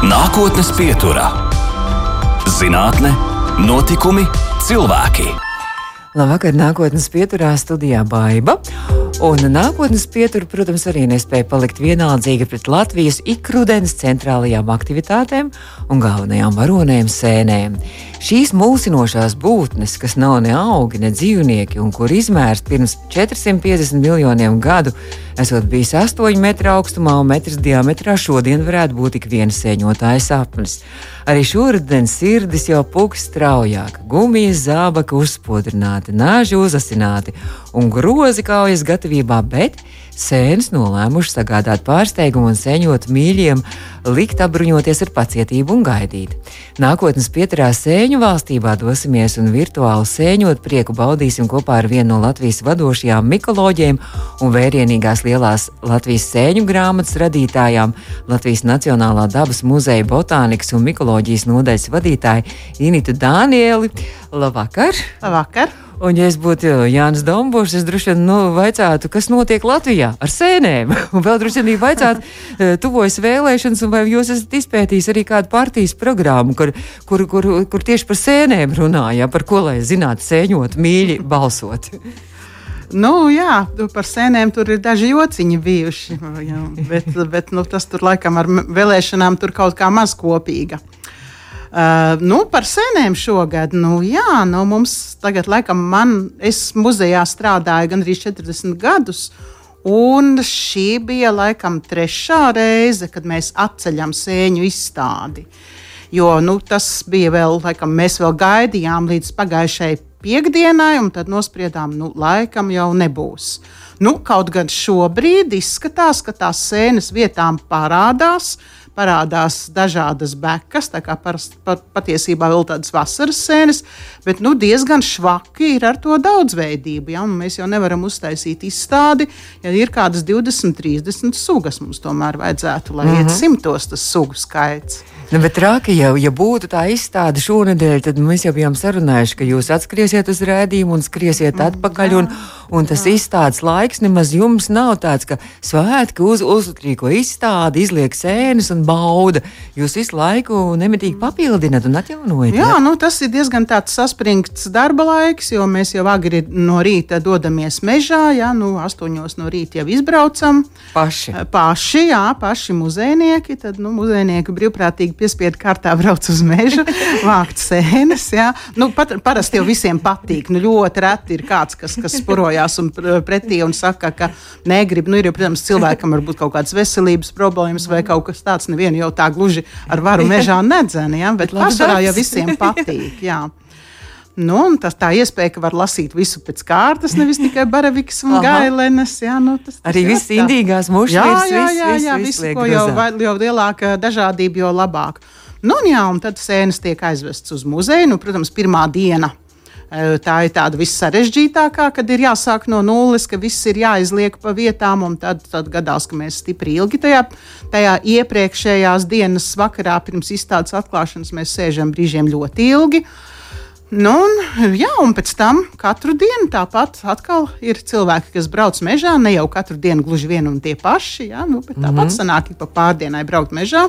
Nākotnes pieturā - zinātne, notikumi, cilvēki. Labvakar, nākotnes pieturā studijā Baiva. Un nākotnes pietura, protams, arī nespēja palikt vienaldzīga pret Latvijas ikrudens centrālajām aktivitātēm un galvenajām varonēm sēnēm. Šīs mulsinošās būtnes, kas nav ne augi, ne dzīvnieki, un kur izmērs pirms 450 miljoniem gadu, esot bijis 8 metru augstumā un metrs diametrā, šodien varētu būt tik viena sēņotāja sapnis. Arī šodienas sirdis jau pūks straujāk, gumijas zābaki uzspodrināti, nāži uzasināti un grozi kaujas gatavībā, bet sēnes nolēmuši sagādāt pārsteigumu un sēņot mīļiem, likt apbruņoties ar pacietību un gaidīt. Nākotnes pieturā sēņu valstībā dosimies un virtuāli sēņot prieku baudīsim kopā ar vienu no Latvijas vadošajām mikoloģiem un vērienīgās lielās Latvijas sēņu grāmatas radītājām, Latvijas Nacionālā dabas muzeja botānikas un mikoloģijas nodaļas vadītāju Initu Dānieli. Labvakar! Labvakar! Un, ja es būtu Jānis Dombūrs, es droši vien nu, vaicātu, kas notiek Latvijā ar sēnēm. Un vēl droši vien vaicātu, e, tuvojas vēlēšanas, un vai jūs esat izpētījis arī kādu partijas programmu, kur, kur, kur, kur tieši par sēnēm runāja, par ko lai zinātu sēņot, mīļi balsot. Nu, jā, par sēnēm tur ir daži jociņi bijuši. Bet bet nu, tas tur laikam ar vēlēšanām tur kaut kā maz kopīga. Uh, nu, par senēm šogad. Nu, jā, nu, mums tagad, laikam, man, es muzejā strādāju gandrīz 40 gadus. Un šī bija laikam trešā reize, kad mēs atceļam sēņu izstādi. Jo nu, tas bija vēl, laikam, mēs vēl gaidījām līdz pagājušajai piekdienai, un tad nospriedām, nu, laikam jau nebūs. Nu, kaut gan šobrīd izskatās, ka tās sēnes vietām parādās, uh, parādās dažādas bekas, tā kā par, par, patiesībā vēl tādas vasaras sēnes, bet nu, diezgan švaki ir ar to daudzveidību. Ja? Mēs jau nevaram uztaisīt izstādi, ja ir kādas 20, 30 sugas. Mums tomēr vajadzētu, lai mm -hmm. iet mhm. simtos tas sugu skaits. Nu, bet traki jau, ja būtu tā izstāde šonadēļ, tad mēs jau bijām sarunājuši, ka jūs atskriesiet uz rādījumu un skriesiet mm, atpakaļ. Un, un tas jā. izstādes laiks nemaz jums nav tāds, ka svētki uz, uzrīko izstādi, izliek sēnes un bauda. Jūs visu laiku nemitīgi papildināt un atjaunojat. Jā, jā? Nu, tas ir diezgan tāds saspringts darba laiks, jo mēs jau agri no rīta dodamies mežā, jā, nu, astoņos no rīta jau izbraucam. Paši. Paši, jā, paši muzejnieki. Tad nu, muzejnieki brīvprātīgi piespiedu kārtā brauc uz mežu, vākt sēnes. Jā. Nu, pat, parasti jau visiem patīk. Nu, ļoti reti ir kāds, kas, kas spurojās un pretī un saka, ka negrib. Nu, ir jau, protams, cilvēkam var būt kaut kādas veselības problēmas vai kaut kas tāds. Nevienu jau tā gluži ar varu mežā nedzēna, ja? bet pārsvarā jau visiem patīk. Jā. Nu, tas tā iespēja, ka var lasīt visu pēc kārtas, nevis tikai baravikas un gailenes. Jā, nu, tas, tas Arī viss indīgās mūžs jā, jā, jā, jā, visu, ko jau, jau lielāka dažādība, jo labāk. Nu, un, jā, un tad sēnes tiek aizvests uz muzeju. Nu, protams, pirmā diena e, Tā ir tāda vissarežģītākā, kad ir jāsāk no nulles, ka viss ir jāizliek pa vietām, un tad, tad gadās, ka mēs stipri ilgi tajā, tajā iepriekšējās dienas vakarā pirms izstādes atklāšanas mēs sēžam brīžiem ļoti ilgi. Uh, Nu, un, jā, un pēc tam katru dienu tāpat ir cilvēki, kas brauc mežā. Ne jau katru dienu gluži vien un tie paši, jā, nu, bet tāpat mm -hmm. sanāk, ka pa pārdienai braukt mežā.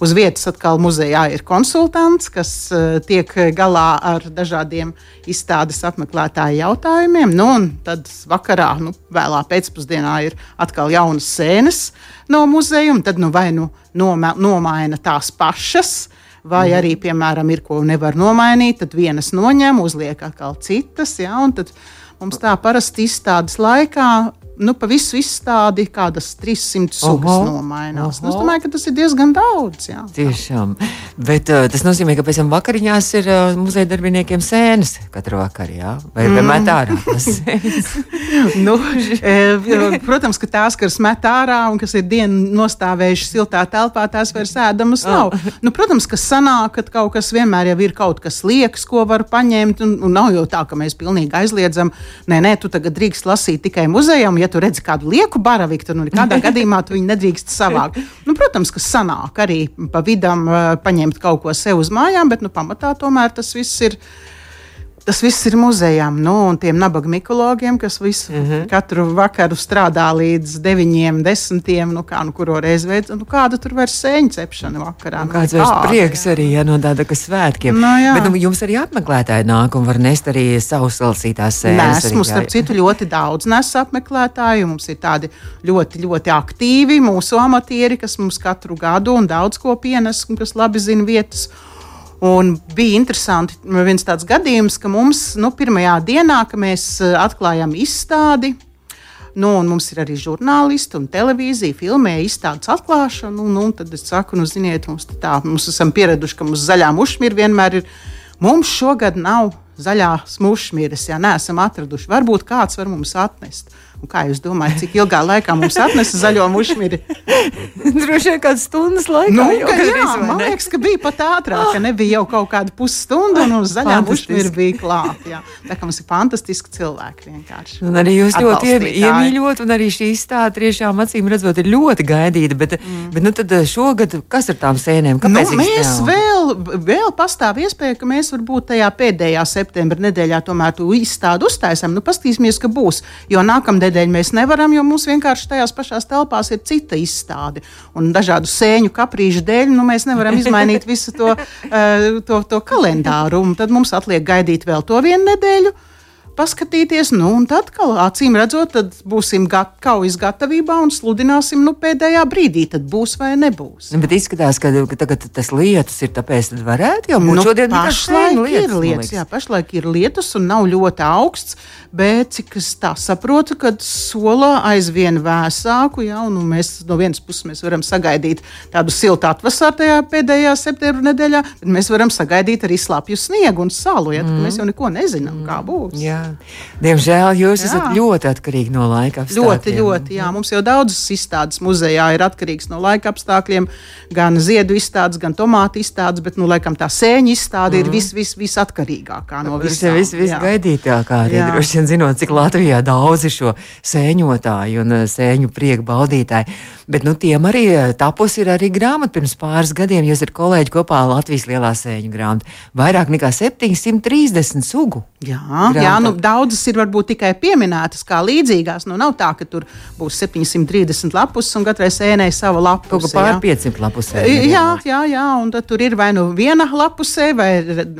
Uz vietas atkal muzejā ir konsultants, kas uh, tiek galā ar dažādiem izstādes apmeklētāju jautājumiem. Nu, tad vakarā, nu, vēlā pēcpusdienā ir atkal jaunas sēnes no muzeja, un tad nu, vai nu nomaina tās pašas vai arī, piemēram, ir ko nevar nomainīt, tad vienas noņem, uzliek atkal citas. Ja, mums tā parasti izstādes laikā nu, pa visu izstādi kādas 300 sugas oho, nomainās. Oho. Nu, es domāju, ka tas ir diezgan daudz. Jā. Tiešām. Bet uh, tas nozīmē, ka pēc tam vakariņās ir uh, muzeja darbiniekiem sēnes katru vakaru, jā? vai mm. met ārā nu, e, protams, ka tās, kas met ārā un kas ir dienu nostāvējušas siltā telpā, tās vairs ēdamas nav. Oh. Nu, protams, ka sanāk, ka kaut kas vienmēr jau ir kaut kas liekas, ko var paņemt, un, un nav jau tā, ka mēs pilnīgi aizliedzam. Nē, nē, tu tagad drīkst lasīt tikai muzejam, ja tu redzi kādu lieku baraviku, tad nu, nekādā gadījumā tu viņu nedrīkst savākt. Nu, protams, ka sanāk arī pa vidam uh, paņemt kaut ko sev uz mājām, bet nu, pamatā tomēr tas viss ir Tas viss ir muzejām, nu, un tiem nabaga mikologiem, kas visu, mm -hmm. katru vakaru strādā līdz 9, 10. Nu, kā, nu, kuru reizi veids, nu, kāda tur vairs sēņu cepšana vakarā. Nu, kāds vairs prieks jā. arī, ja no tāda, ka svētkiem. No, jā. Bet nu, jums arī apmeklētāji nāk un var nest arī savus lasītās sēnes. Mēs, mums, starp citu, ļoti daudz nes apmeklētāju. Mums ir tādi ļoti, ļoti aktīvi mūsu amatieri, kas mums katru gadu un daudz ko pienes un kas labi zina vietas. Un bija interesanti viens tāds gadījums, ka mums nu, pirmajā dienā, kad mēs eh, atklājām izstādi, Nu, mums ir arī žurnālisti un televīzija, filmē izstādes atklāšanu. Nu, tad es saku, nu, ziniet, mums tā, mums esam pieraduši, ka mums zaļā mušmīra vienmēr ir. Mums šogad nav zaļās mušmīras, ja neesam atraduši. Varbūt kāds var mums atnest. Un kā jūs domājat, cik ilgā laikā mums atnesa zaļo mušmiri? Droši vien kādas stundas laikā. Nu, ka, jā, man liekas, ka bija pat ātrāk, ka nebija jau kaut kāda pusstunda un uz zaļā mušmiri bija klāt. Jā. Tā kā mums ir fantastiski cilvēki vienkārši. Un arī jūs ļoti iemīļot, un arī šī izstāde tiešām acīm redzot ir ļoti gaidīta. Bet, mm. bet nu tad eh, šogad, kas ar tām sēnēm? Kāpēc nu, mēs vēl, vēl pastāv iespēja, ka mēs varbūt tajā pēdējā septembra nedēļā tomēr tu izstādi uztaisam. Nu, pastīsimies, ka būs. Jo nākamnedēļ nedēļu mēs nevaram, jo mums vienkārši tajās pašās telpās ir cita izstāde. Un dažādu sēņu kaprīžu dēļ nu, mēs nevaram izmainīt visu to, uh, to, to kalendāru. Un tad mums atliek gaidīt vēl to vienu nedēļu paskatīties. Nu, un tad, kā acīm redzot, tad būsim gat, kaujas gatavībā un sludināsim nu, pēdējā brīdī, tad būs vai nebūs. Nu, bet izskatās, ka, ka tagad tas lietus ir, tāpēc varētu jau būt nu, šodien pašlaik lietus, ir lietus. Jā, pašlaik ir lietus un nav ļoti augsts, bet cik es tā saprotu, kad solā aizvien vēsāku, jā, un nu, mēs no vienas puses mēs varam sagaidīt tādu siltu atvasaru tajā pēdējā septembra nedēļā, bet mēs varam sagaidīt arī slapju sniegu un salu, ja, mm. mēs jau neko nezinām, mm. kā būs. Jā. Diemžēl jūs jā. esat ļoti atkarīgi no laika apstākļiem. Ļoti, ļoti. Jā. Mums jau daudzas izstādes muzejā ir atkarīgas no laika apstākļiem, gan ziedu izstādes, gan tomātu izstādes, bet, nu, laikam, tā sēņu izstāde mm. ir vis, vis, visatkarīgākā no visām. Vis, vis gaidītākā arī droši vien zinot, cik Latvijā daudz ir šo sēņotāju un eh, sēņu prieku baudītāju. Bet nu, tiem arī eh, tapus ir arī grāmata pirms pāris gadiem. Jūs esat kolēģi kopā Latvijas lielā sēņu grāmata. Vairāk nekā 730 sugu. Jā, grāmata. jā nu, daudzas ir varbūt tikai pieminētas kā līdzīgās. Nu, nav tā, ka tur būs 730 lapus un katrai sēnei sava lapus. Kaut kā pār 500 lapus. Jā, jā, jā, un tad tur ir vai nu viena lapusē, vai,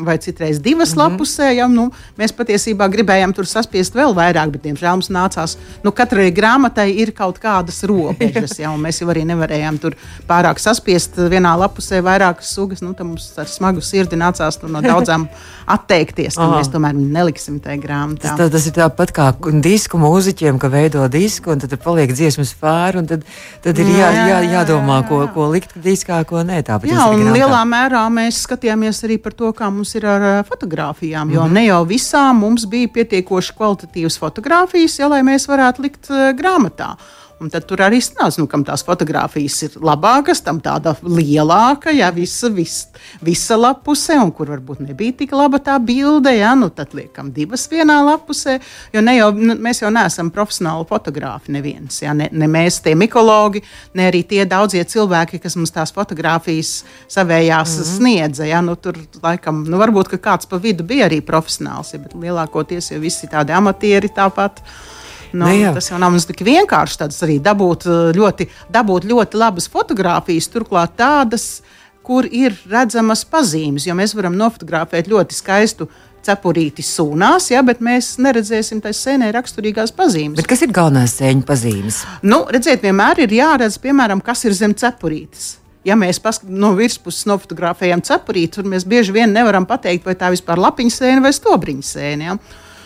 vai citreiz divas mm -hmm. lapusē. Jā, nu, mēs patiesībā gribējām tur saspiest vēl vairāk, bet, diemžēl, mums nācās, nu, katrai grāmatai ir kaut kādas robežas. Jā, mēs jau arī nevarējām tur pārāk saspiest vienā lapusē vairākas sugas. Nu, mums ar smagu sirdi nācās no daudzām atteikties. Mēs tomēr neliksim tajā grāmatā. Tas, tas ir tāpat kā disku mūziķiem, ka veido disku, un tad paliek dziesmas fāri, un tad, tad ir jā, jā, jā, jādomā, ko, ko likt diskā, ko nē. Jā, un lielā mērā mēs skatījāmies arī par to, kā mums ir ar fotografijām, jo mm -hmm. ne jau visām mums bija pietiekoši kvalitatīvas fotografijas, ja, lai mēs varētu likt uh, grāmatā. Un tad tur arī stāsta, nu, kam tās fotogrāfijas ir labākas, tam tāda lielāka, ja visa, vis, visa lapusē, un kur varbūt nebija tik laba tā bilde, ja nu tad liekam divas vienā lapusē. Jo ne jau, nu, mēs jau neesam profesionāli fotografi neviens. Ja, ne, ne mēs, tie mikologi, ne arī tie daudzie cilvēki, kas mums tās fotogrāfijas savējās mm -hmm. sniedza. Ja, nu, tur laikam, nu, varbūt kāds pa vidu bija arī profesionāls, ja, bet lielākoties jau visi tādi amatieri tāpat. Nu, ne, jā. tas jau nav tik vienkārši. Tad arī dabūt eh, ļoti, dabūt ļoti labas fotogrāfijas, turklāt tādas, kur ir redzamas pazīmes. Jo mēs varam nofotografēt ļoti skaistu cepurīti sūnās, ja, bet mēs neredzēsim tā sēnē raksturīgās pazīmes. Bet kas ir galvenās sēņu pazīmes? Nu, redziet, vienmēr ir jāredz, piemēram, kas ir zem cepurītes. Ja mēs no virspuses nofotografējam cepurīti, tad mēs bieži vien nevaram pateikt, vai tā vispār ir lapiņa sēne vai stobriņa sēne. Ja.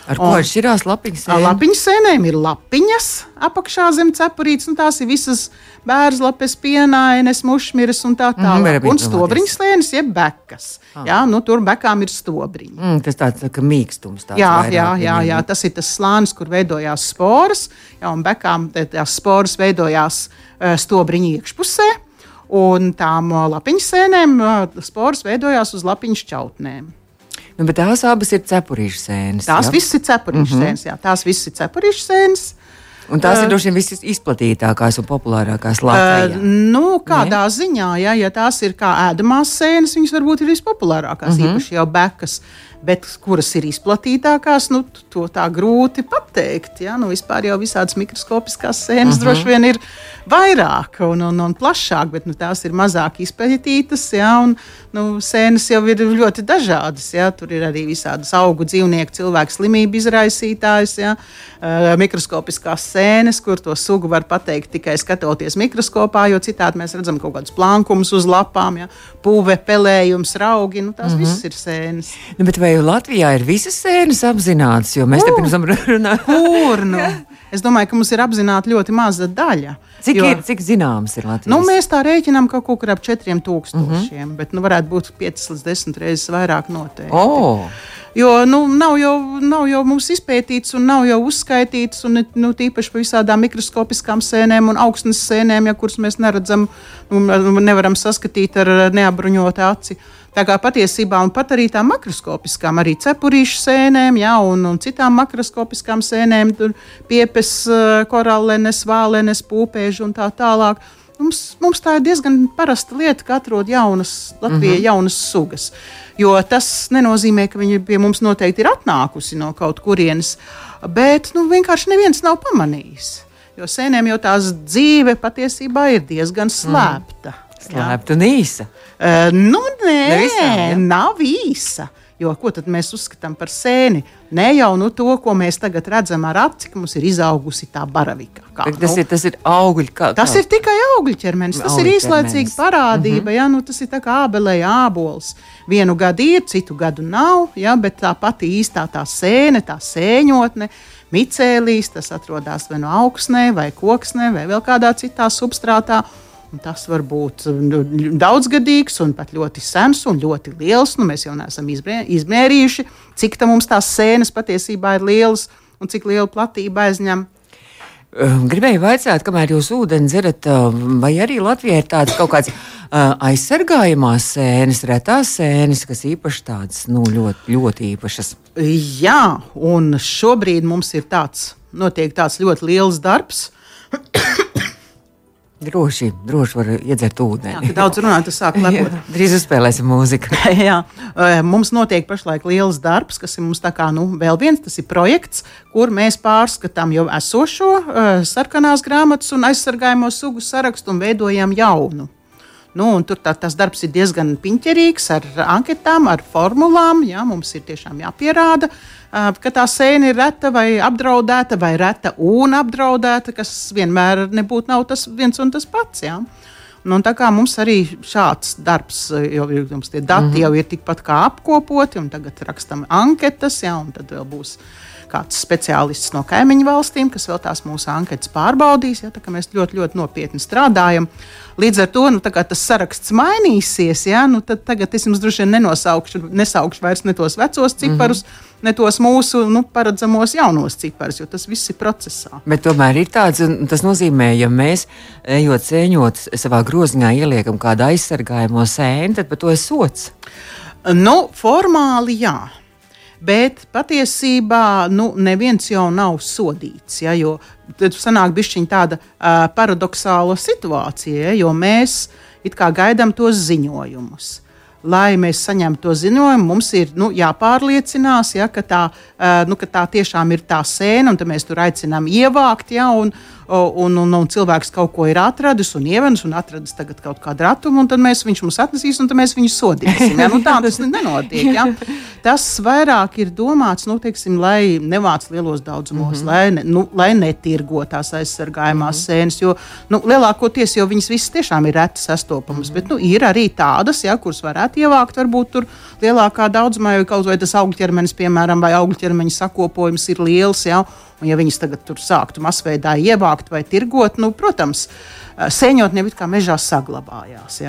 Ar ko atšķirās lapiņas sēnes? Lapiņas sēnēm ir lapiņas apakšā zem cepurītes, un tās ir visas bērnslapes, pienainas, mušmiras un tā tālāk. Mm, -hmm, un stobriņas sēnes, jeb bekas. Ah. Jā, nu, tur bekām ir stobriņi. Mm, tas tāds tā, mīkstums. Tāds jā, jā, jā, jā, tas ir tas slānis, kur veidojās sporas, jā, un bekām tās sporas veidojās uh, stobriņa iekšpusē. Un tām lapiņas sēnēm uh, sporas veidojās uz lapiņu šķautnēm. Nu, bet tās abas ir cepurīšu sēnes. Tās jā? visas ir cepurīšu mm -hmm. sēnes. Jā, tās visas ir cepurīšu sēnes. Un tās ir droši vien visas izplatītākās un populārākās Latvijā. Uh, nu, kādā ne? ziņā, ja, ja tās ir kā ēdamās sēnes, viņas varbūt ir vispopulārākās, uh mhm. -huh. īpaši jau bekas. Bet kuras ir izplatītākās, nu, to tā grūti pateikt. Ja? Nu, vispār jau visādas mikroskopiskās sēnes uh mhm. -huh. droši vien ir vairāk un, un, un plašāk, bet nu, tās ir mazāk izpētītas. Ja? Un, nu, sēnes jau ir ļoti dažādas. Ja? Tur ir arī visādas augu, dzīvnieku, cilvēku slimību izraisītājas, ja? uh, mikroskopiskās sēnes, kur to sugu var pateikt tikai skatoties mikroskopā, jo citādi mēs redzam kaut kādus plankumus uz lapām, ja? pūve, pelējums, raugi. Nu, tās uh mhm. -huh. visas ir sēnes. Nu, vai Latvijā ir visas sēnes apzinātas? Jo mēs uh, te pirms tam runājām. Kur? Nu? Es domāju, ka mums ir apzināta ļoti maza daļa. Cik, jo, ir, cik zināms ir Latvijas? Nu, mēs tā rēķinām kaut kur ap 4000, uh -huh. bet nu, varētu būt 5 līdz 10 reizes vairāk noteikti. Oh. Jo nu, nav, jau, nav jau mums izpētīts un nav jau uzskaitīts, un nu, tīpaši par visādām mikroskopiskām sēnēm un augstnes sēnēm, ja, kuras mēs neredzam, nu, nevaram saskatīt ar neapbruņotu aci. Tā kā patiesībā, un pat arī tām makroskopiskām, arī cepurīšu sēnēm, ja, un, un citām makroskopiskām sēnēm, tur piepes, eh, korālenes, vālenes, pūpēži un tā tālāk. Mums, mums tā ir diezgan parasta lieta, ka atrod jaunas, Latvijā mm -hmm. jaunas sugas. Jo tas nenozīmē, ka viņi pie mums noteikti ir atnākusi no kaut kurienes, bet nu, vienkārši neviens nav pamanījis. Jo sēnēm jau tās dzīve patiesībā ir diezgan slēpta. Mm. Slēpta un īsa. Uh, nu, nē, Nevisām, ja? nav īsa. Jo ko tad mēs uzskatām par sēni? Ne jau nu, to, ko mēs tagad redzam ar aci, ka mums ir izaugusi tā baravika. Kā, tas, nu, ir, tas ir augļi. Kā, tas kā? ir tikai augļu ķermenis. Tas augļu ir īslaicīga parādība. Mm -hmm. ja? nu, tas ir kā ābelēja ābols. Vienu gadu ir, citu gadu nav. Ja? Bet tā pati īstā tā sēne, tā sēņotne. Micēlīs, tas atrodas vai no augsnē, vai koksnē, vai vēl kādā citā substrātā. Tas var būt nu, daudzgadīgs, un pat ļoti sens un ļoti liels. Nu, mēs jau neesam izmērījuši, cik tā mums tās sēnes patiesībā ir lielas un cik lielu platību aizņem. Ehm, gribēju jautāt, kamēr jūs ūdeni dzerat, ehm, vai arī Latvijā ir tādas kaut kādas uh, aizsargājamās sēnes, retās sēnes, kas īpaši tādas nu, ļoti, ļoti īpašas? Jā, un šobrīd mums ir tāds, notiek tāds ļoti liels darbs. Droši, droši var iedzert ūdeni. Jā, daudz runāt, tas sāk lepot. Drīz uzspēlēsim mūziku. Jā, mums notiek pašlaik liels darbs, kas ir mums tā kā nu, vēl viens, tas ir projekts, kur mēs pārskatām jau esošo sarkanās grāmatas un aizsargājamo sugu sarakstu un veidojam jaunu. Nu, tur tā, tas darbs ir diezgan piņķerīgs ar anketām, ar formulām. Jā, mums ir tiešām jāpierāda, ka tā sēne ir reta vai apdraudēta, vai reta un apdraudēta, kas vienmēr nebūtu tas viens un tas pats. Jā. Nu, tā kā mums arī šāds darbs, jau ir, tie dati mm -hmm. jau ir tikpat kā apkopoti, un tagad rakstam anketas, jā, un tad vēl būs kāds speciālists no kaimiņu valstīm, kas vēl tās mūsu anketas pārbaudīs. Ja, mēs ļoti, ļoti nopietni strādājam. Līdz ar to nu, tas saraksts mainīsies. Ja, nu, tad tagad es jums droši vien nenosaukšu, nesaukšu vairs ne tos vecos ciparus. Mm -hmm ne tos mūsu nu, paredzamos jaunos ciparus, jo tas viss ir procesā. Bet tomēr ir tāds, tas nozīmē, ja mēs ejot sēņot savā groziņā ieliekam kādu aizsargājumu sēni, tad par to ir sots. Nu, formāli jā. Bet patiesībā nu, neviens jau nav sodīts. Ja, tad sanāk tāda uh, paradoxāla situācija, ja, jo mēs gaidām tos ziņojumus lai mēs saņemtu to ziņojumu, mums ir nu, jāpārliecinās, ja, ka, tā, uh, nu, ka tā tiešām ir tā sēna, un mēs tur aicinām ievākt. Ja, un, un, un, un cilvēks kaut ko ir atradis un ievedis, un atradis kaut kādu ratumu, un tad mēs, viņš mums atnesīs, un mēs viņu sodīsim. Ja? Nu, tā tas nenotiek. Ja? Tas vairāk ir domāts, nu, teiksim, lai nevāc lielos daudzumos, mm -hmm. lai, ne, nu, lai netirgo tās aizsargājumās mm -hmm. sēnes, jo nu, lielākoties jau viņas visas tiešām ir reti sastopamas, mm -hmm. bet nu, ir arī tādas, ja, kuras varētu ievākt varbūt tur lielākā daudzumā, jo kaut vai tas augļķermenis, piemēram, vai augļķermeņa sakopojums ir liels. Ja, Un, ja viņas tagad tur sāktu masveidā ievākt vai tirgot, nu, protams, sēņotnie it kā mežā saglabājās.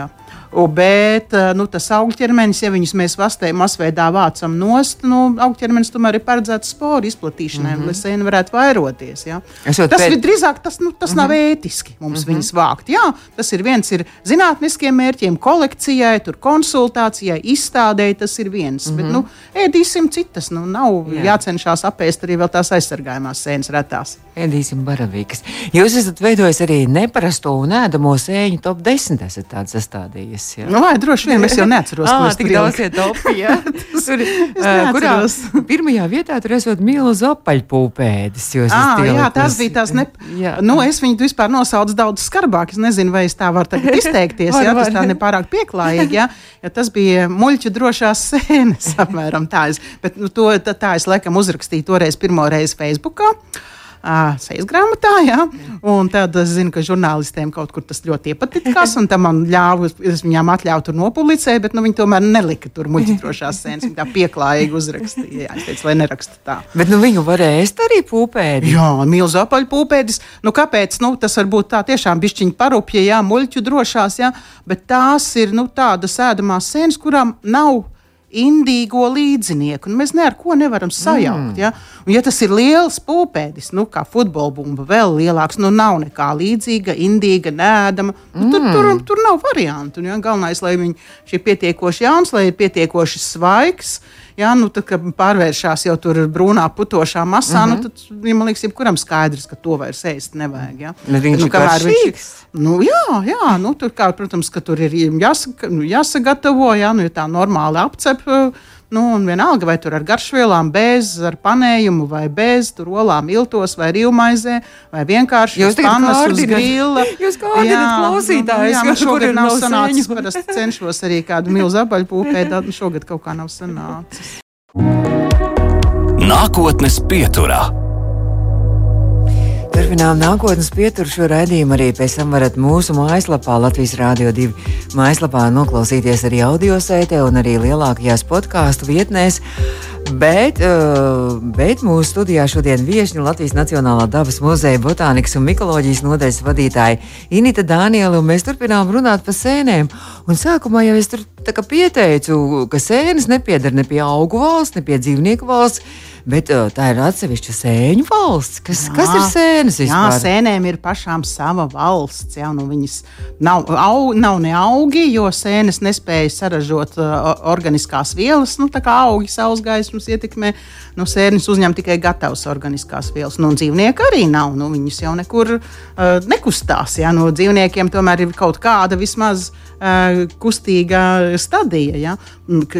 Ja. Bet nu, tas augļķermenis, ja viņus mēs vastē, masveidā vācam nost, nu, augļķermenis tomēr ir paredzēts sporu izplatīšanai, mm -hmm. lai sēne varētu vairoties. Ja. Tas ir drīzāk tas, nu, tas mm -hmm. nav mhm. ētiski mums mm -hmm. viņus vākt. Jā, tas ir viens ir zinātniskiem mērķiem, kolekcijai, konsultācijai, izstādēji. Tas ir viens. Mm -hmm. Bet nu, ēdīsim citas. Nu, nav Jā. jācenšas apēst arī vēl tās aizsargājumās sēnes retās. Ēdīsim baravīgas. Jūs esat veidojis arī neparasto un ēdamo sēņu top 10 esat tāds sastādījis. Jā. Nu, vai droši vien es jau neatceros, daudz ir topi, jā. Tur, uh, kurā pirmajā vietā tur esot milzu apaļpūpēdis. Ah, jā, tās bija tās, ne... jā. nu, es viņu vispār nosaucu daudz skarbāk, es nezinu, vai es tā varu izteikties, var, jā, tas tā nepārāk pieklājīgi, jā, ja tas bija muļķu drošās sēnes, apmēram tā. Es, bet nu, to, tā, tā es laikam uzrakstīju toreiz pirmo reizi Facebookā sejas grāmatā. Ja? Un tad es zinu, ka žurnālistiem kaut kur tas ļoti iepatikās, un man ļāva, es viņām atļauju tur nopublicēt, bet nu, viņi tomēr nelika tur muļķītrošās sēnes. Viņi tā pieklājīgi uzrakstīja. Jā, es teicu, lai neraksta tā. Bet nu, viņu varēja ēst arī pūpēdi. Jā, milzu apaļu pūpēdis. Nu, kāpēc? Nu, tas varbūt tā tiešām bišķiņi parupja, jā, muļķu drošās, jā, bet tās ir nu, tādas ēdamās sēnes, kurām nav indīgo līdzinieku. Nu, mēs ne ar ko nevaram sajaukt. Mm. Ja? Un, ja tas ir liels pūpēdis, nu, kā futbola bumba, vēl lielāks, nu nav nekā līdzīga, indīga, nēdama. Nu, tur, mm. tur, tur nav variantu. Ja? Galvenais, lai viņš ir pietiekoši jauns, lai ir pietiekoši svaigs. Jā, nu, tad, kad pārvēršas jau tur brūnā putošā masā, mm -hmm. nu, tad, ja, man liekas, jebkuram skaidrs, ka to vairs ēst nevajag. Ja? Nu, viņš nu, ir. Nu, jā, jā nu, tur, kā, protams, ka tur ir jāsaka, nu, jāsagatavo, jā, nu, ja tā normāli apcep. Nu, un vienalga, vai tur ar garšvielām, bez, ar panējumu, vai bez, tur olām, iltos, vai rīvmaizē, vai vienkārši jūs panas uz grila. Jūs kā ordināt klausītājus, nu, jā, šogad nav sanācis, parasti cenšos arī kādu milzu apaļu pūpēt, šogad kaut kā nav sanācis. Nākotnes pieturā. Turpinām nākotnes pieturu šo raidījumu arī pēc tam varat mūsu mājaslapā, Latvijas Rādio 2 mājaslapā noklausīties arī audio sētē un arī lielākajās podkāstu vietnēs. Bet, uh, bet mūsu studijā šodien viesiņa Latvijas Nacionālā dabas muzeja botānikas un mikoloģijas nodaļas vadītāja Inita Dāniela, mēs turpinām runāt par sēnēm. Un sākumā jau es tur pieteicu, ka sēnes nepiedara ne pie augu valsts, ne pie dzīvnieku valsts Bet uh, tā ir atsevišķa sēņu valsts. Kas, jā, kas ir sēnes vispār? Jā, sēnēm ir pašām sava valsts. Jā, nu viņas nav, au, nav ne augi, jo sēnes nespēja saražot uh, organiskās vielas. Nu, tā kā augi saules gaismas ietekmē, nu, sēnes uzņem tikai gatavas organiskās vielas. Nu, dzīvnieki arī nav. Nu, viņas jau nekur uh, nekustās. Jā, no dzīvniekiem tomēr ir kaut kāda vismaz kustīga stadija. Ja?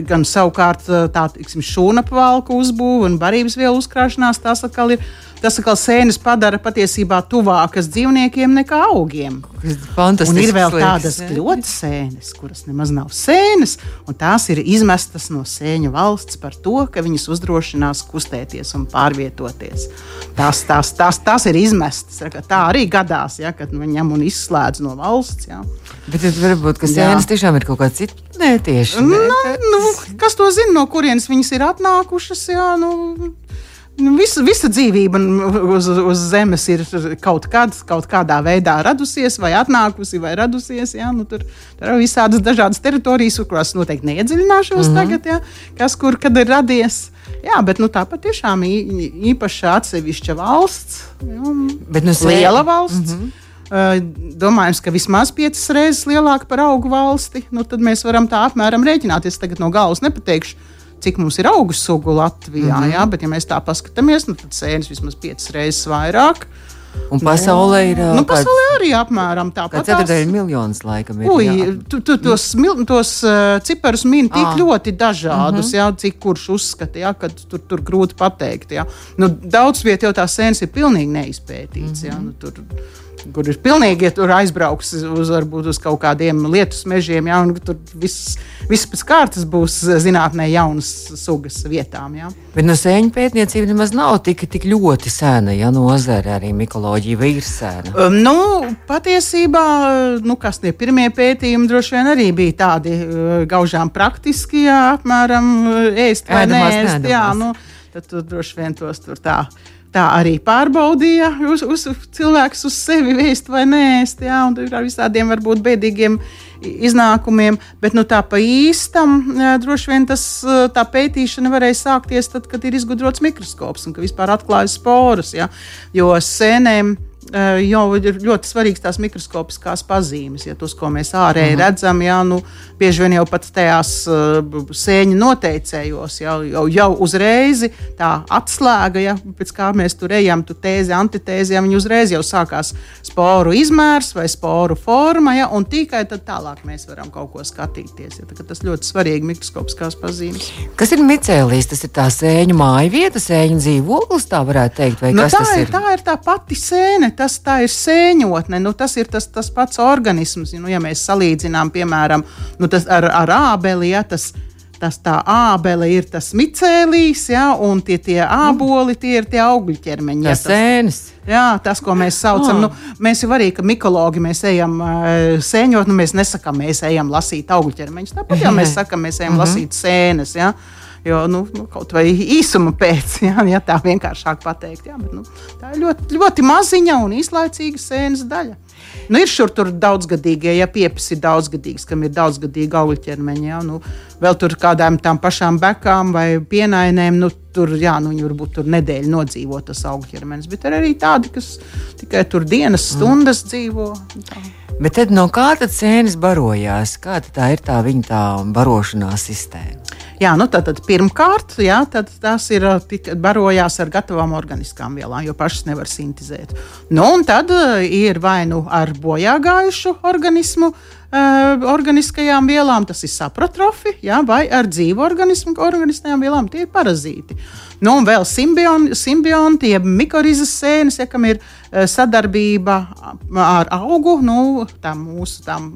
Gan savukārt tā šūnapvalku uzbūve un barības vielu uzkrāšanās, tas atkal ir tas atkal sēnes padara patiesībā tuvākas dzīvniekiem nekā augiem. Un ir vēl tādas ļoti sēnes, kuras nemaz nav sēnes, un tās ir izmestas no sēņu valsts par to, ka viņas uzdrošinās kustēties un pārvietoties. Tās, tās, tās, tās ir izmestas. Tā arī gadās, ja, kad viņi ņem un izslēdz no valsts. Ja. Bet varbūt sēnes tiešām ir kaut kāda cita. Nē, tieši. Nu, nu, kas to zina, no kurienes viņas ir atnākušas? Jā, nu, Nu, visa, visa dzīvība uz, uz Zemes ir kaut, kad, kaut kādā veidā radusies, vai atnākusi, vai radusies. Ja? Nu, tur, tur ir visādas dažādas teritorijas, kurās noteikti neiedziļināšos mm -hmm. tagad, ja? kas kur kad ir radies. Jā, bet nu, tā patiešām īpaša atsevišķa valsts. Ja? Bet, nu, liela valsts. Mm -hmm. Uh, domājams, ka vismaz piecas reizes lielāka par augu valsti. Nu, tad mēs varam tā apmēram rēķināties. Tagad no galvas nepateikšu, cik mums ir augu sugu Latvijā. Mm -hmm. jā, bet, ja mēs tā paskatāmies, nu, tad sēnes vismaz piecas reizes vairāk. Un pasaulē ir nu, pasaulē arī apmēram tāpat. Ceturdaļa miljonus laikam ir. Ui, tu, tu, tos, tos uh, ciparus min tik à. ļoti dažādus, mm -hmm. jā, cik kurš uzskata, jā, ka tur, tur grūti pateikt. Jā. Nu, daudz vietā jau tās sēnes ir pilnīgi neizpētītas. Mm -hmm. jā, nu, tur, kur ir pilnīgi, ja tur aizbrauks uz, varbūt, uz kaut kādiem lietus mežiem, ja, un tur viss, viss pēc kārtas būs zinātnē jaunas sugas vietām. Ja. Bet no sēņu pētniecība nemaz nav tik, tik ļoti sena, ja nozara arī mikoloģija ir sena. Um, nu, patiesībā, nu, kas tie pirmie pētījumi droši vien arī bija tādi uh, gaužām praktiski, jā, apmēram uh, ēst vai ēdamās, nēst. Jā, nu, tad tur droši vien tos tur tā tā arī pārbaudīja uz, uz cilvēks uz sevi vēst vai nēst. Jā, un ar visādiem varbūt bēdīgiem iznākumiem, bet nu, tā pa īstam jā, droši vien tas, tā pētīšana varēja sākties tad, kad ir izgudrots mikroskops un ka vispār atklājas sporas. Jā, jo sēnēm jau ir ļoti svarīgas tās mikroskopiskās pazīmes. Ja tos, ko mēs ārēji mm. redzam, jā, nu, bieži vien jau pat tajās uh, sēņu noteicējos, jau, jau, jau uzreiz tā atslēga, ja, pēc kā mēs tur ejam, tu tēzi, antitēzi, ja viņi uzreiz jau sākās sporu izmērs vai sporu forma, ja, un tikai tad tālāk mēs varam kaut ko skatīties. Ja, tā, tas ļoti svarīgi mikroskopiskās pazīmes. Kas ir micēlīs? Tas ir tā sēņu māja vieta, sēņu dzīvoklis, tā varētu teikt, vai nu, kas tā tas ir? Tā ir tā pati sēne tas ir sēņotne, nu, tas ir tas, tas pats organisms. Nu, ja mēs salīdzinām, piemēram, nu, ar, ar ābeli, ja, tas, tas tā ābele ir tas micēlījis, ja, un tie, tie āboli tie ir tie augļu ķermeņi. Ja, tas sēnes. Jā, tas, ko mēs saucam, oh. nu, mēs jau arī, ka mikologi mēs ejam uh, sēņot, nu, mēs nesakām, mēs ejam lasīt augļu ķermeņus. Tāpat jau mēs sakām, mēs ejam mm -hmm. lasīt sēnes. Ja. Jo, nu, nu, kaut vai īsuma pēc, ja, ja tā vienkāršāk pateikt, jā, bet, nu, tā ir ļoti, ļoti maziņa un īslaicīga sēnes daļa. Nu, ir šur tur daudzgadīgie, ja piepis ir daudzgadīgs, kam ir daudzgadīga augļu ķermeņa. Ja, nu, vēl tur kādām tām pašām bekām vai pienainēm, nu, tur, jā, nu, viņi varbūt tur nedēļu nodzīvo tas augļu ķermenis, bet ir arī tādi, kas tikai tur dienas stundas mm. dzīvo. Tā. Bet tad no kā tad sēnes barojās? Kāda tā ir tā viņa tā barošanās sistēma? Jā, nu tad, tad pirmkārt, jā, tad tas ir barojās ar gatavām organiskām vielām, jo pašas nevar sintēzēt. Nu, un tad ir vai nu ar bojā gājušu organismu, uh, organiskajām vielām, tas ir saprotrofi, jā, vai ar dzīvu organismu, organiskajām vielām, tie ir parazīti. Nu, un vēl simbionti, jeb mikorizas sēnes, ja kam ir uh, sadarbība ar augu, nu, tām mūsu tām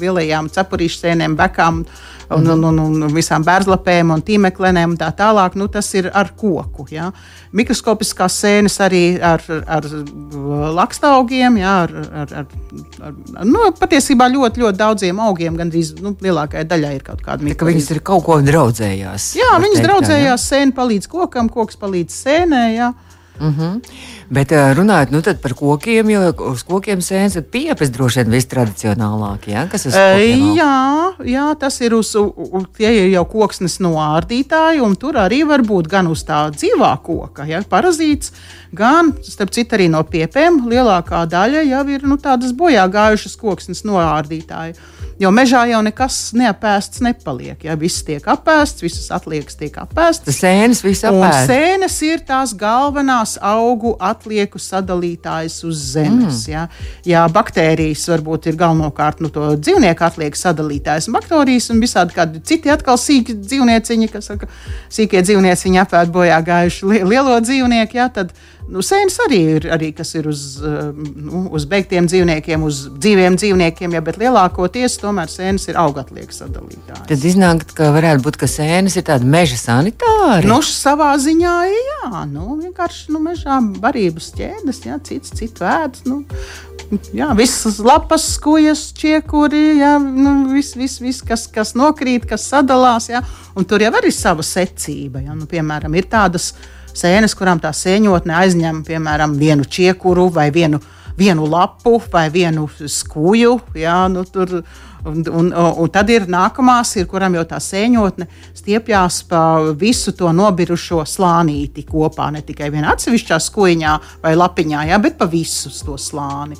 lielajām cepurīšu sēnēm, bekām. Uh, un, un, un, un visām bērzlapēm un tīmeklenēm un tā tālāk. Nu, tas ir ar koku. Ja. Mikroskopiskās sēnes arī ar, ar lakstaugiem, ja, ar, ar, ar, ar nu, patiesībā ļoti, ļoti daudziem augiem, gandrīz nu, lielākajai daļai ir kaut kāda mikroskopa. Viņas ir kaut ko draudzējās. Jā, viņas teikt, draudzējās, ja? sēne palīdz kokam, koks palīdz sēnē. Ja. Mhm. -huh. Bet runājot nu, par kokiem, jo uz kokiem sēnes ir piepes droši vien vistradicionālākie. Ja? Kas ir? Jā, jā, tas ir uz, uz tie ir jau koksnes no ārdītāja, un tur arī var būt gan uz tā dzīvā koka, ja, parazīts, gan, starp citu, arī no piepēm. Lielākā daļa jau ir nu, tādas bojā gājušas koksnes no ārdītāja. Jo mežā jau nekas neapēsts nepaliek. Ja? Viss tiek apēsts, visas atliekas tiek apēstas. Sēnes viss apēsts. Sēnes ir tās galvenās augu atlieku sadalītājas uz zemes. Mm. Ja? Jā, baktērijas varbūt ir galvenokārt nu, to dzīvnieku atlieku sadalītājas. Bakterijas un visādi kādi citi atkal sīki dzīvnieciņi, kas saka, sīkie dzīvnieciņi apēd bojā gājuši lielo dzīvnieku. Ja? Tad, Nu, sēnes arī ir, arī, kas ir uz, eh, nu, uz beigtiem dzīvniekiem, uz dzīviem dzīvniekiem, ja, bet lielākoties tomēr sēnes ir augatliekas sadalītājas. Tad iznāk, ka varētu būt, ka sēnes ir tāda meža sanitāra. Nu, savā ziņā, jā, nu, vienkārši nu, mežā barības ķēdes, jā, cits citu ēdas. Nu, Jā, visas lapas, skojas, čiekuri, jā, nu, viss, vis, vis, kas, kas nokrīt, kas sadalās. Jā, un tur jau ir sava secība. Jā, nu, piemēram, ir tādas uh, sēnes, kurām tā sēņotne aizņem piemēram vienu čiekuru vai vienu, vienu lapu vai vienu skuju. Jā, nu, tur, Un, un, un tad ir nākamās, ir, kuram jau tā sēņotne stiepjas pa visu to nobirušo slānīti kopā. Ne tikai vienā atsevišķā skuiņā vai lapiņā, jā, bet pa visu to slāni.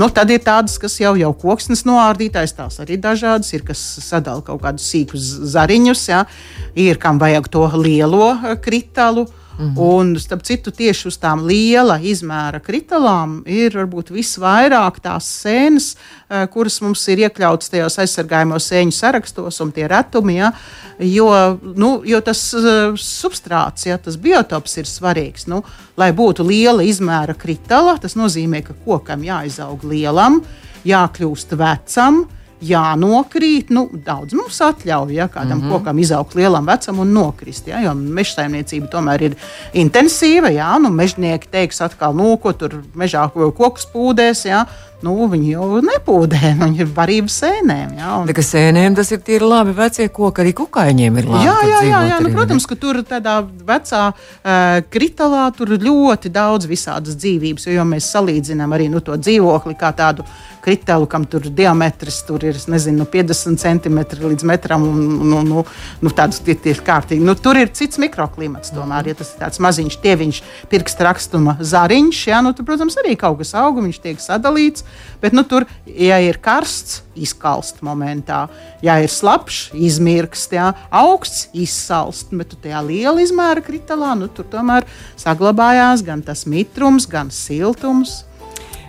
Nu, tad ir tādas, kas jau ir koksnes noārdītājs, tās arī dažādas, ir kas sadala kaut kādus sīkus zariņus, jā. ir kam vajag to lielo kritālu. Mm -hmm. Un, starp citu, tieši uz tām liela izmēra kritālām ir varbūt visvairāk tās sēnes, uh, kuras mums ir iekļautas tajos aizsargājumos sēņu sarakstos, un tie retumi. Ja, jo, nu, jo tas uh, substrāts, ja, tas biotops ir svarīgs. Nu, lai būtu liela izmēra kritāla, tas nozīmē, ka kokam jāizaug lielam, jākļūst vecam jānokrīt. Nu, daudz mums atļauj, ja kādam mm -hmm. kokam izaugt lielam vecam un nokrist. Ja, jo meža saimniecība tomēr ir intensīva. Ja, nu, mežnieki teiks, atkal, nu, ko tur mežā kokus pūdēs. Ja, nu, viņi jau nepūdē, nu, viņi ir varības sēnēm. Jā, un... Ka sēnēm tas ir tīri labi vecie koki, arī kukaiņiem ir labi. Jā, jā, jā, jā nu, protams, ka tur tādā vecā uh, kritālā tur ir ļoti daudz visādas dzīvības, jo, jo mēs salīdzinām arī nu, to dzīvokli kā tādu kritālu, kam tur diametrs tur ir nezinu, no 50 cm līdz metram. Un, nu, nu, nu, tāds tie, tie kārtīgi. Nu, tur ir cits mikroklimats. Tomēr, ja tas ir tāds maziņš, tieviņš, pirksta rakstuma zariņš, jā, nu, tur, protams, arī kaut kas aug, viņš tiek sadalīts. Bet nu, tur, ja ir karsts, izkalst momentā, ja ir slapjš, izmirkst, ja augsts, izsalst. Bet tajā liela izmēra kritālā nu, tur tomēr saglabājās gan tas mitrums, gan siltums.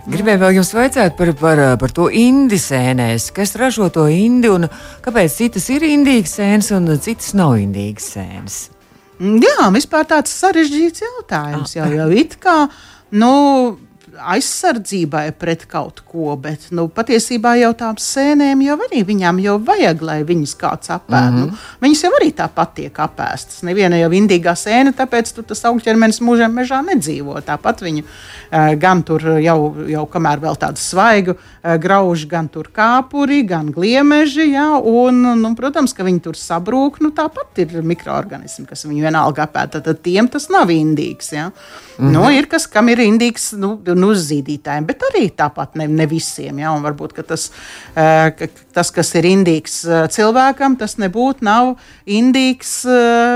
Gribēju vēl jums vaicāt par, par, par to indi sēnēs. Kas ražo to indi un kāpēc citas ir indīgas sēnes un citas nav indīgas sēnes? Jā, vispār tāds sarežģīts jautājums. Ah. Jau, jau it kā, nu, aizsardzībai pret kaut ko, bet nu, patiesībā jau tām sēnēm jau arī viņām jau vajag, lai viņas kāds apēd. Mm -hmm. nu, viņas jau arī tāpat tiek apēstas. Neviena jau indīgā sēne, tāpēc tas augļķermenis mūžiem mežā nedzīvo. Tāpat viņu uh, gan tur jau, jau kamēr vēl tādu svaigu uh, grauž, gan tur kāpuri, gan gliemeži. Ja, un, nu, protams, ka viņi tur sabrūk, nu, tāpat ir mikroorganismi, kas viņu vienalga apēd. Tad tiem tas nav indīgs. Ja. Mm -hmm. nu, ir kas, kam ir indīgs. Nu, nu, uzzīdītājiem, bet arī tāpat ne, ne visiem. Ja? Un varbūt tas, ka, tas, kas ir indīgs cilvēkam, tas nebūtu nav indīgs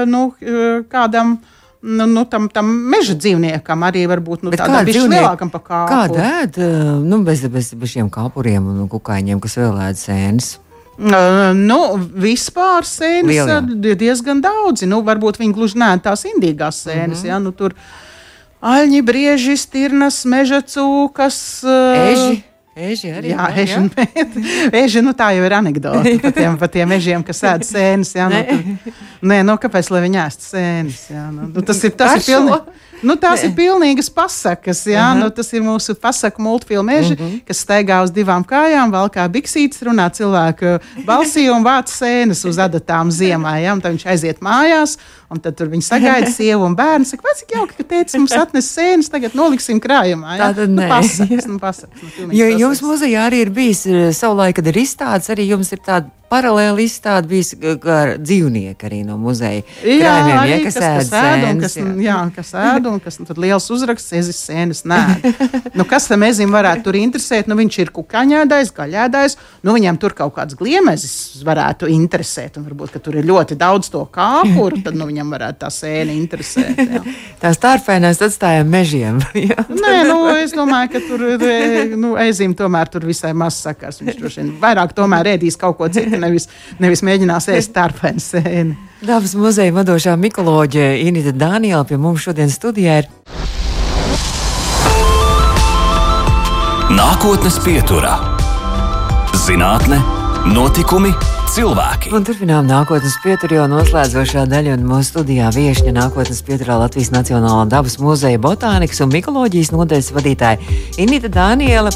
nu, kādam. Nu, nu, tam, tam meža dzīvniekam arī var būt nu, tādam lielākam par kāpu. Kāda ēda nu, bez, bez, bez šiem kāpuriem un kukaiņiem, kas vēl ēd sēnes? Nu, vispār sēnes ir diezgan daudz. Nu, varbūt viņi gluži nē, tās indīgās sēnes. Mm -hmm. ja, nu, tur, uh, Aļņi, brieži, stirnas, meža cūkas. Eži. Eži arī. Jā, eži, jā. eži, nu tā jau ir anekdote par tiem, par tiem ežiem, kas ēd sēnes. Jā, nu, tur, nē, nu kāpēc, lai viņi ēst sēnes? Jā, nu, nu tas ir, tas ir pilnīgi. Nu, tās ir pilnīgas pasakas. Jā, uh -huh. nu, tas ir mūsu pasaku multfilmu meži, uh mhm. -huh. kas staigā uz divām kājām, valkā biksītes, runā cilvēku balsī un vāc sēnes uz adatām ziemā. Jā, tad viņš aiziet mājās, un tad tur viņi sagaida sievu un bērnu. Saka, vai cik jauki, ka teicis mums atnes sēnes, tagad noliksim krājumā. Jā? Tā tad nu, pasakas, nu, pasakas, nu, jo, jums muzejā arī ir bijis eh, savulaik, kad ir izstādes, arī jums ir tāda paralēli izstāde bijis ar dzīvnieku arī no muzeja. Jā, Krājumiem, arī, ja, kas, kas, ēd, kas ēd un kas, jā. Jā, kas ēd un kas nu, tad liels uzraksts, ezis sēnes nē. nu, kas tam ezim varētu tur interesēt? Nu, viņš ir kukaņēdājs, gaļēdājs, nu viņam tur kaut kāds gliemezis varētu interesēt. Un varbūt, ka tur ir ļoti daudz to kāpuru, tad nu, viņam varētu tā sēne interesēt. Jā. Tās tārpēnās atstājām mežiem. Nē, nu, es domāju, ka tur nu, ezim tomēr tur visai maz sakars. Viņš droši vien vairāk tomēr ēdīs kaut ko citu nevis, nevis mēģinās ēst tārpēnu sēni. Dabas muzeja vadošā mikoloģija Inita Dānijāla pie mums šodien studijā ir. Nākotnes pieturā - zinātne, notikumi, cilvēki. Un turpinām nākotnes pieturu jau noslēdzošā daļa, un mūsu studijā viesņa nākotnes pieturā Latvijas Nacionālā dabas muzeja botānikas un mikoloģijas nodaļas vadītāja Inita Dāniela.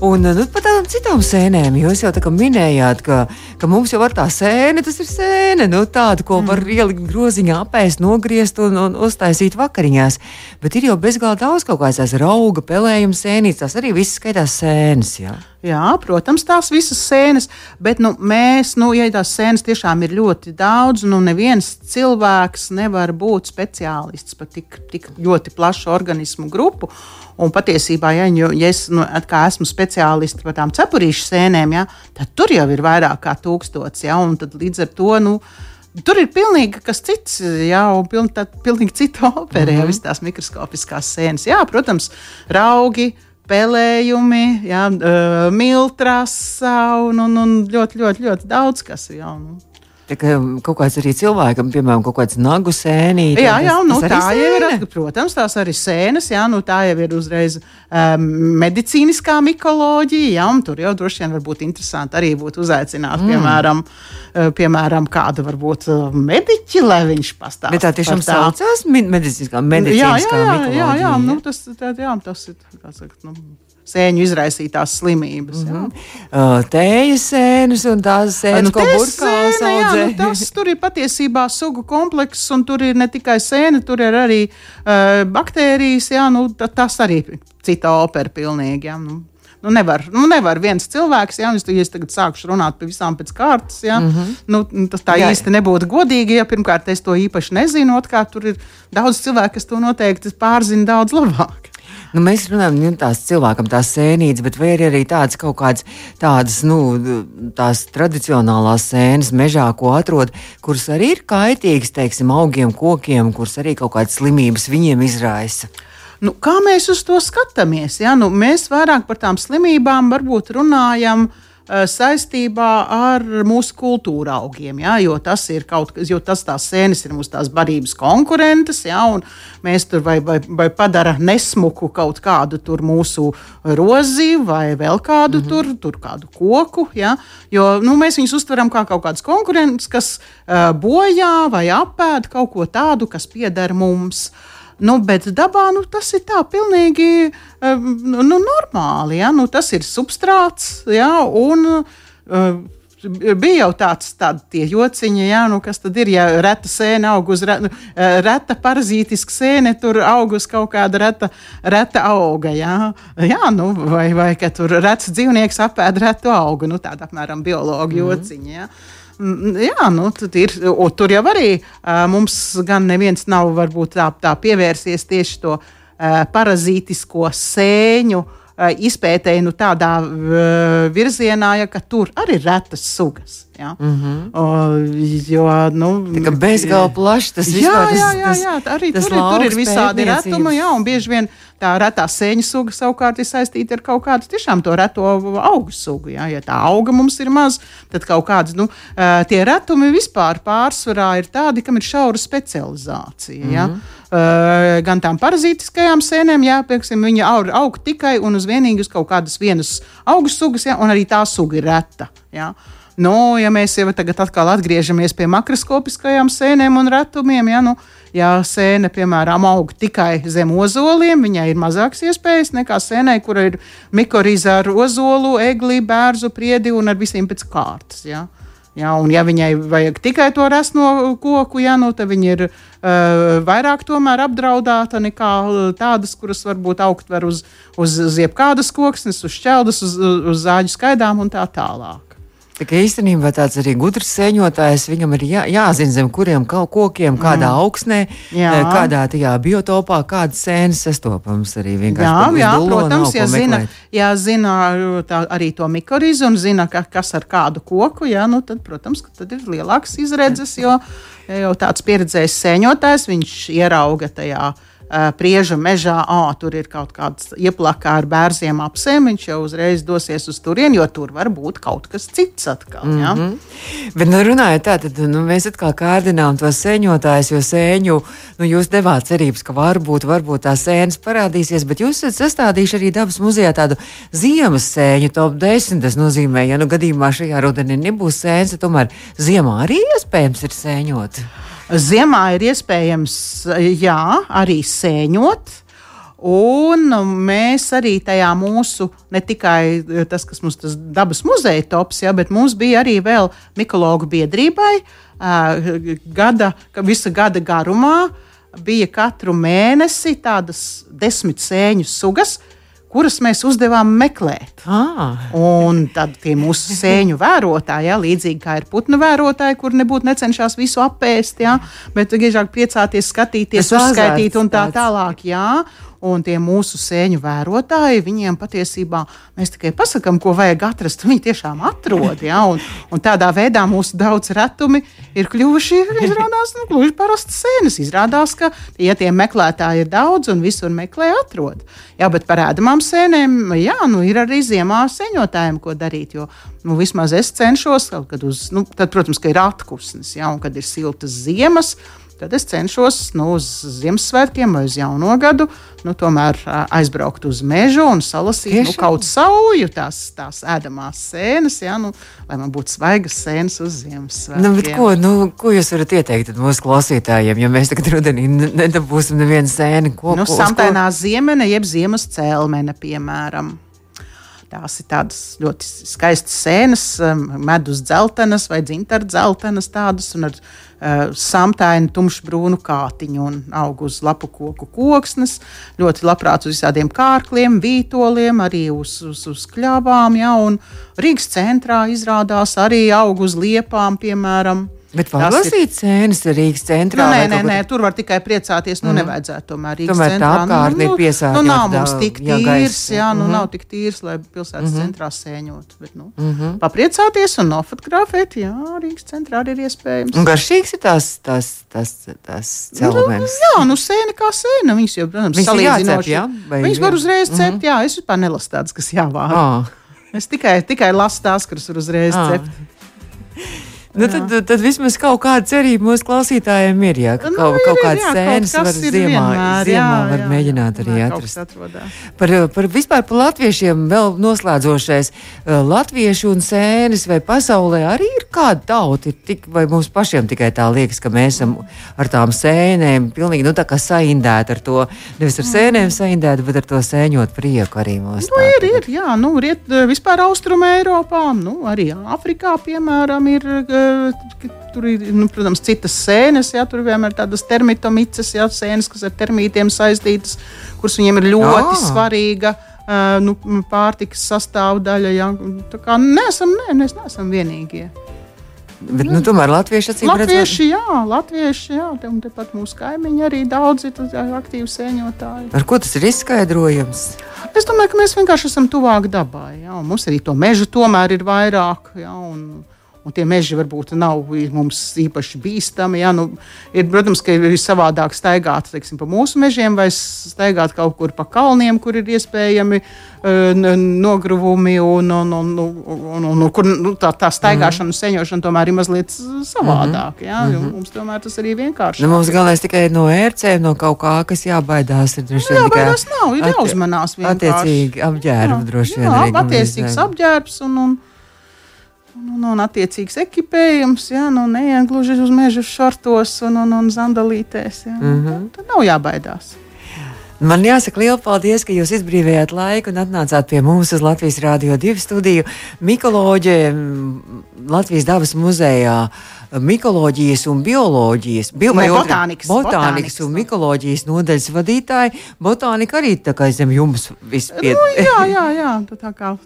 Un nu, par tādām citām sēnēm, jūs jau tā kā minējāt, ka, ka mums jau var tā sēne, tas ir sēne, nu, tāda, ko mm. var ielikt groziņā, apēst, nogriezt un, un uztaisīt vakariņās. Bet ir jau bezgalīgi daudz kaut kādas tās rauga, pelējuma sēnītes, tās arī viss skaitās sēnes. Jā. Jā, protams, tās visas sēnes, bet nu, mēs, nu, ja tās sēnes tiešām ir ļoti daudz, nu, neviens cilvēks nevar būt speciālists par tik, tik ļoti plašu organismu grupu. Un patiesībā, ja, ja es nu, esmu speciālists par tām cepurīšu sēnēm, ja, tad tur jau ir vairāk kā tūkstots. Ja, līdz ar to nu, tur ir pilnīgi kas cits, ja, un piln, tā, pilnīgi cita opera, mm -hmm. ja visas tās mikroskopiskās sēnes. Jā, protams, raugi spēlējumi, jā, uh, miltrasa un, un, un ļoti, ļoti, ļoti daudz kas. Jā, nu. Kaut kāds arī cilvēkam, piemēram, kaut kāds nagu sēnī. Jā, jā nu, tā jau ir. Protams, tās arī sēnes, jā, nu, tā jau ir uzreiz um, medicīniskā mikoloģija. Jā, tur jau droši vien var būt interesanti arī būt uzaicināt, mm. piemēram, uh, piemēram, kādu varbūt uh, mediķi, lai viņš pastāstītu. Bet tā tiešām tā. saucās medicīniskā, medicīniskā jā, jā, jā, jā, jā, nu, tas, tā, jā, tas ir, kā saka, nu, sēņu izraisītās slimības. Mm -hmm. uh, Tējas sēnes un tās sēnes, nu, ko burkāns audzē. Nu, tas tur ir patiesībā sugu komplekss, un tur ir ne tikai sēne, tur ir arī uh, baktērijas, jā, nu, tas arī cita opera pilnīgi. Jā, nu. Nu, nevar, nu, nevar viens cilvēks, ja, ja es tagad sākšu runāt par visām pēc kārtas, ja, mm -hmm. nu, tas tā jā, īsti nebūtu godīgi. Ja pirmkārt, es to īpaši nezinu, otrkārt, tur ir daudz cilvēku, kas to noteikti pārzina daudz labāk. Nu, mēs runājam nu, tās cilvēkam, tās sēnītes, bet vai ir arī tādas kaut kādas tādas, nu, tās tradicionālās sēnes mežā, ko atrod, kuras arī ir kaitīgas, teiksim, augiem, kokiem, kuras arī kaut kādas slimības viņiem izraisa. Nu, kā mēs uz to skatāmies? Ja? Nu, mēs vairāk par tām slimībām varbūt runājam uh, saistībā ar mūsu kultūra augiem. Ja, jo tas ir kaut kas, jo tas tās sēnes ir mūsu tās barības konkurentes, ja, un mēs tur vai, vai, vai padara nesmuku kaut kādu tur mūsu rozi vai vēl kādu mm -hmm. tur, tur kādu koku. Ja, jo nu, mēs viņus uztveram kā kaut kādas konkurences, kas uh, bojā vai apēd kaut ko tādu, kas pieder mums. Uh, Nu, bet dabā nu, tas ir tā pilnīgi nu, normāli. Ja? Nu, tas ir substrāts. Ja? Un, uh, bija jau tāds jociņi, jā, nu, kas tad ir, ja reta sēne aug uz re, reta parazītiska sēne, tur aug uz kaut kāda reta, reta auga. Jā, jā nu, vai, vai ka tur rets dzīvnieks apēd retu augu, nu, tāda apmēram biologa mm. jociņa. Jā. Mm, jā, nu, ir, tur jau arī mums gan neviens nav varbūt tā, tā pievērsies tieši to parazītisko sēņu izpētēji nu, tādā virzienā, ja, ka tur arī ir retas sugas. Ja? Mm -hmm. o, jo, nu, tā bezgalīgi plašs tas vispār, jā, jā, jā, jā, arī tas tur, ir, tur ir visādi retumi, jā, un bieži vien tā retā sēņu suga savukārt ir saistīta ar kaut kādu tiešām to reto augu sugu. Ja, ja tā auga mums ir maz, tad kaut kādas, nu, tie retumi vispār pārsvarā ir tādi, kam ir šaura specializācija. Ja? Mm -hmm. Uh, gan tām parazītiskajām sēnēm, jā, pieksim, viņa aug, aug tikai un uz vienīgi uz kaut kādas vienas augu sugas, jā, un arī tā suga ir reta. Jā. Nu, ja mēs jau tagad atkal atgriežamies pie makroskopiskajām sēnēm un retumiem, ja, nu, ja sēne, piemēram, aug tikai zem ozoliem, viņai ir mazākas iespējas nekā sēnei, kur ir mikorīza ar ozolu, egli, bērzu, priedi un ar visiem pēc kārtas. Ja. Ja, un, ja viņai vajag tikai to resno koku, ja, nu, tad viņa ir uh, vairāk apdraudēta nekā tādas, kuras varbūt augt var uz, uz, uz jebkādas koksnes, uz šķeldas, uz, uz zāģu skaidām un tā tālāk. Tā īstenībā tāds arī gudrs sēņotājs, viņam ir jā, jāzina, zem kuriem kokiem, kādā mm. augsnē, jā. Eh, kādā tajā biotopā, kādas sēnes sastopams arī vienkārši. Jā, jā protams, ja zina, ja zina tā, arī to mikorizu un zina, ka, kas ar kādu koku, jā, nu tad, protams, tad ir lielāks izredzes, jo ja jau tāds pieredzējis sēņotājs, viņš ierauga tajā prieža mežā, ah, tur ir kaut kāds ieplakā ar bērziem apsēm, viņš jau uzreiz dosies uz turieni, jo tur var būt kaut kas cits atkal. Mm -hmm. ja? Bet, nu, runājot tā, tad nu, mēs atkal kārdinām to sēņotājus, jo sēņu, nu, jūs devāt cerības, ka varbūt, varbūt tā sēnes parādīsies, bet jūs esat sastādījuši arī dabas muzejā tādu ziemas sēņu top 10. Tas nozīmē, ja nu gadījumā šajā rudenī nebūs sēnes, tad tomēr ziemā arī iespējams ir sēņot. Ziemā ir iespējams jā, arī sēņot. Un mēs arī tajā mūsu, ne tikai tas, kas mums tas dabas muzeja tops, ja, bet mums bija arī vēl Mikologu biedrībai gada, visa gada garumā bija katru mēnesi tādas desmit sēņu sugas, kuras mēs uzdevām meklēt. Ah. Un tad tie mūsu sēņu vērotāji, ja, līdzīgi kā ir putnu vērotāji, kur nebūtu necenšas visu apēst, ja, bet griežāk priecāties, skatīties, uzskaitīt un tā tālāk. Jā. Un tie mūsu sēņu vērotāji, viņiem patiesībā mēs tikai pasakām, ko vajag atrast. Viņi tiešām atrod. Ja? Un, un tādā veidā mūsu daudz retumi ir kļuvuši, izrādās, nu, gluži parastas sēnes. Izrādās, ka ja tie meklētāji ir daudz un visur meklē, atrod. Jā, bet par ēdamām sēnēm, jā, nu, ir arī ziemā sēņotājiem, ko darīt. Jo nu, vismaz es cenšos, kad uz, nu, tad, protams, ka ir atkusnes, ja? un kad ir siltas ziemas tad es cenšos nu, uz Ziemassvētkiem vai uz Jauno gadu nu, tomēr aizbraukt uz mežu un salasīt nu, kaut sauju tās, tās ēdamās sēnes, ja, nu, lai man būtu svaigas sēnes uz Ziemassvētkiem. Nu, ko, nu, ko jūs varat ieteikt mūsu klausītājiem, ja mēs tagad rudenī nedabūsim nevienu sēni? Ko, nu, ko, samtainā ko... ziemene jeb ziemas cēlmene, piemēram. Tās ir tādas ļoti skaistas sēnes, medus dzeltenas vai dzintara dzeltenas, tādas un ar uh, samtainu tumšbrūnu kātiņu un aug uz lapu koku koksnes. Ļoti labprāt uz visādiem kārkliem, vītoliem, arī uz, uz, uz kļavām. Ja, Rīgas centrā izrādās arī aug uz liepām, piemēram. Bet var lasīt sēnes Rīgas centrā? Nu, nē, nē, nē, tur var tikai priecāties. Nu, mm. nevajadzētu tomēr Rīgas tomēr centrā. Tā apkārtne nu, ir piesākta. Nu, nav mums tik tīrs, jā, nu mm -hmm. nav tik tīrs, lai pilsētas mm -hmm. centrā sēņot. Bet, nu, mm -hmm. papriecāties un nofotografēt, jā, Rīgas centrā arī ir iespējams. Un garšīgs ir tās, tās, tās, tās celmenes. Nu, jā, nu sēne kā sēne. Viņas jau, protams, viņas salīdzinoši. Jā, vai, viņas var uzreiz cept, mm -hmm. jā, es vispār nelasu tādas, kas jāvāra. Oh. Es tikai, tikai lasu tās, kuras var uzreiz oh. cept. Nu, tad, tad, tad vismaz kaut kāda cerība mūsu klausītājiem ir. Jā, ka nu, kaut, ir, kaut kādas sēnes var ziemā, vienmēr, ziemā jā, var jā, mēģināt jā, arī atrast. Par, par vispār par latviešiem vēl noslēdzošais. Latviešu un sēnes vai pasaulē arī ir kāda tauta, ir tik, vai mums pašiem tikai tā liekas, ka mēs esam ar tām sēnēm pilnīgi nu, tā kā saindēti ar to, nevis ar sēnēm saindēti, bet ar to sēņot prieku arī mūsu. Nu, ir, ir, jā, nu, riet, vispār Austrum Eiropā, nu, arī Āfrikā, piemēram, ir Tur ir, nu, protams, citas sēnes, ja tur vienmēr ir tādas termitomīcas, ja sēnes, kas ar termītiem saistītas, kuras viņiem ir ļoti oh. svarīga. Uh, nu, pārtikas sastāvdaļa. Ja. Tā kā neesam, ne, mēs neesam vienīgie. Bet, nu, tomēr latvieši redzot, latvieši, jā, latvieši, jā, un tepat mūsu kaimiņi arī daudz ir aktīvi sēņotāji. Ar ko tas ir izskaidrojams? Es domāju, ka mēs vienkārši esam tuvāk dabai. Jā, mums arī to mežu tomēr ir vairāk. Jā, un, Un tie meži varbūt nav mums īpaši bīstami. Ja? Nu, ir, protams, ka ir savādāk staigāt teiksim, pa mūsu mežiem vai staigāt kaut kur pa kalniem, kur ir iespējami uh, nogruvumi. Un, un, un, un, un, un, kur nu, tā, tā staigāšana un mm. seņošana tomēr ir mazliet savādāk. Ja? Mm -hmm. Mums tomēr tas arī vienkārši. Nu, mums galvenais tikai no ērcēm, no kaut kā, kas jābaidās. Ir droši vien jābaidās nav, ir jāuzmanās vienkārši. Attiecīgi apģērbu droši vien. Jā, attiecīgs apģērbs un. un Un, un, un attiecīgs ekipējums, ja nu neiegluži uz meža šortos un, un, un zandalītēs. Ja, mm -hmm. tad, nav jābaidās. Man jāsaka liela paldies, ka jūs izbrīvējāt laiku un atnācāt pie mums uz Latvijas Rādio 2 studiju. Mikoloģija Latvijas dabas muzejā. Mikoloģijas un bioloģijas, bio, ne, botānikas, botānikas, botānikas un mikoloģijas nodaļas vadītāji. Botānika arī tā kā zem jums vispār. Nu, jā, jā, jā. Tā kā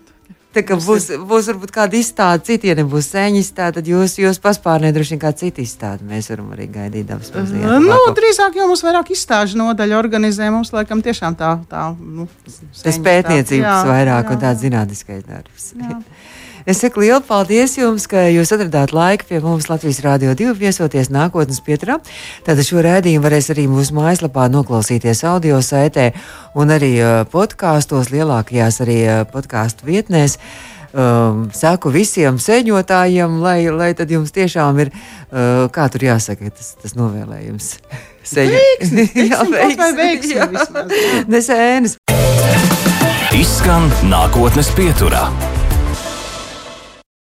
Tā kā būs, būs varbūt kāda izstāde, citiem nebūs sēņa izstāde, tad jūs, jūs paspārnē droši vien kā cita izstāde. Mēs varam arī gaidīt dabas muzejā. Uh, nu, drīzāk jau mums vairāk izstāžu nodaļa organizē. Mums laikam tiešām tā, tā, nu, tas pētniecības jā, vairāk jā. un tāds zinātniskais darbs. Es saku lielu paldies jums, ka jūs atradāt laiku pie mums Latvijas Rādio 2 viesoties nākotnes pieturā. Tātad šo rādījumu varēs arī mūsu mājaslapā noklausīties audio saitē un arī podkāstos, lielākajās arī podkāstu vietnēs. Um, saku visiem sēņotājiem, lai, lai tad jums tiešām ir, uh, kā tur jāsaka, tas, tas novēlējums. Nesēnes. Izskan nākotnes pieturā.